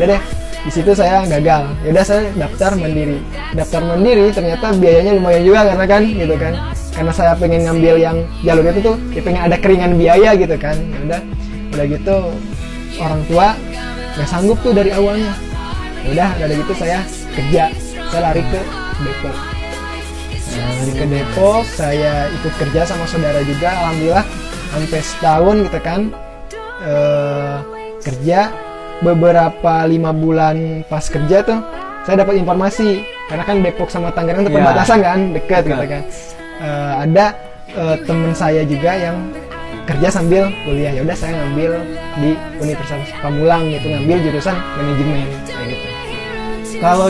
udah deh di situ saya gagal. Yaudah saya daftar mandiri. Daftar mandiri ternyata biayanya lumayan juga karena kan gitu kan. Karena saya pengen ngambil yang jalur itu tuh ya pengen ada keringan biaya gitu kan. Ya udah udah gitu orang tua nggak sanggup tuh dari awalnya. Ya udah udah gitu saya kerja. Saya lari ke Depok. Nah, lari ke Depok saya ikut kerja sama saudara juga. Alhamdulillah sampai setahun gitu kan eh, kerja beberapa lima bulan pas kerja tuh saya dapat informasi. Karena kan Depok sama Tangerang itu Iya. perbatasan kan dekat gitu kan. Eh, ada eh, temen saya juga yang kerja sambil kuliah. Ya udah saya ngambil di Universitas Pamulang gitu ngambil jurusan manajemen kayak gitu. Kalau